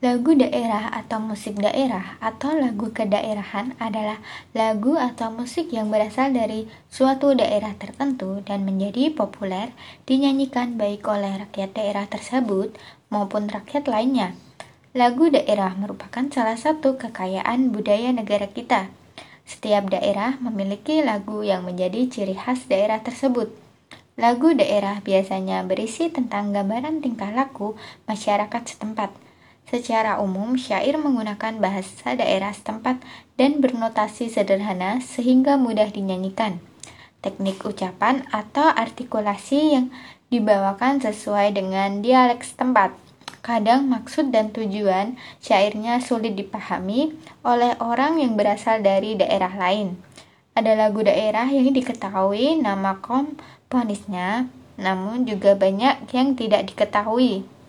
Lagu daerah atau musik daerah atau lagu kedaerahan adalah lagu atau musik yang berasal dari suatu daerah tertentu dan menjadi populer dinyanyikan baik oleh rakyat daerah tersebut maupun rakyat lainnya. Lagu daerah merupakan salah satu kekayaan budaya negara kita. Setiap daerah memiliki lagu yang menjadi ciri khas daerah tersebut. Lagu daerah biasanya berisi tentang gambaran tingkah laku masyarakat setempat Secara umum, syair menggunakan bahasa daerah setempat dan bernotasi sederhana sehingga mudah dinyanyikan. Teknik ucapan atau artikulasi yang dibawakan sesuai dengan dialek setempat. Kadang maksud dan tujuan syairnya sulit dipahami oleh orang yang berasal dari daerah lain. Ada lagu daerah yang diketahui nama komponisnya, namun juga banyak yang tidak diketahui.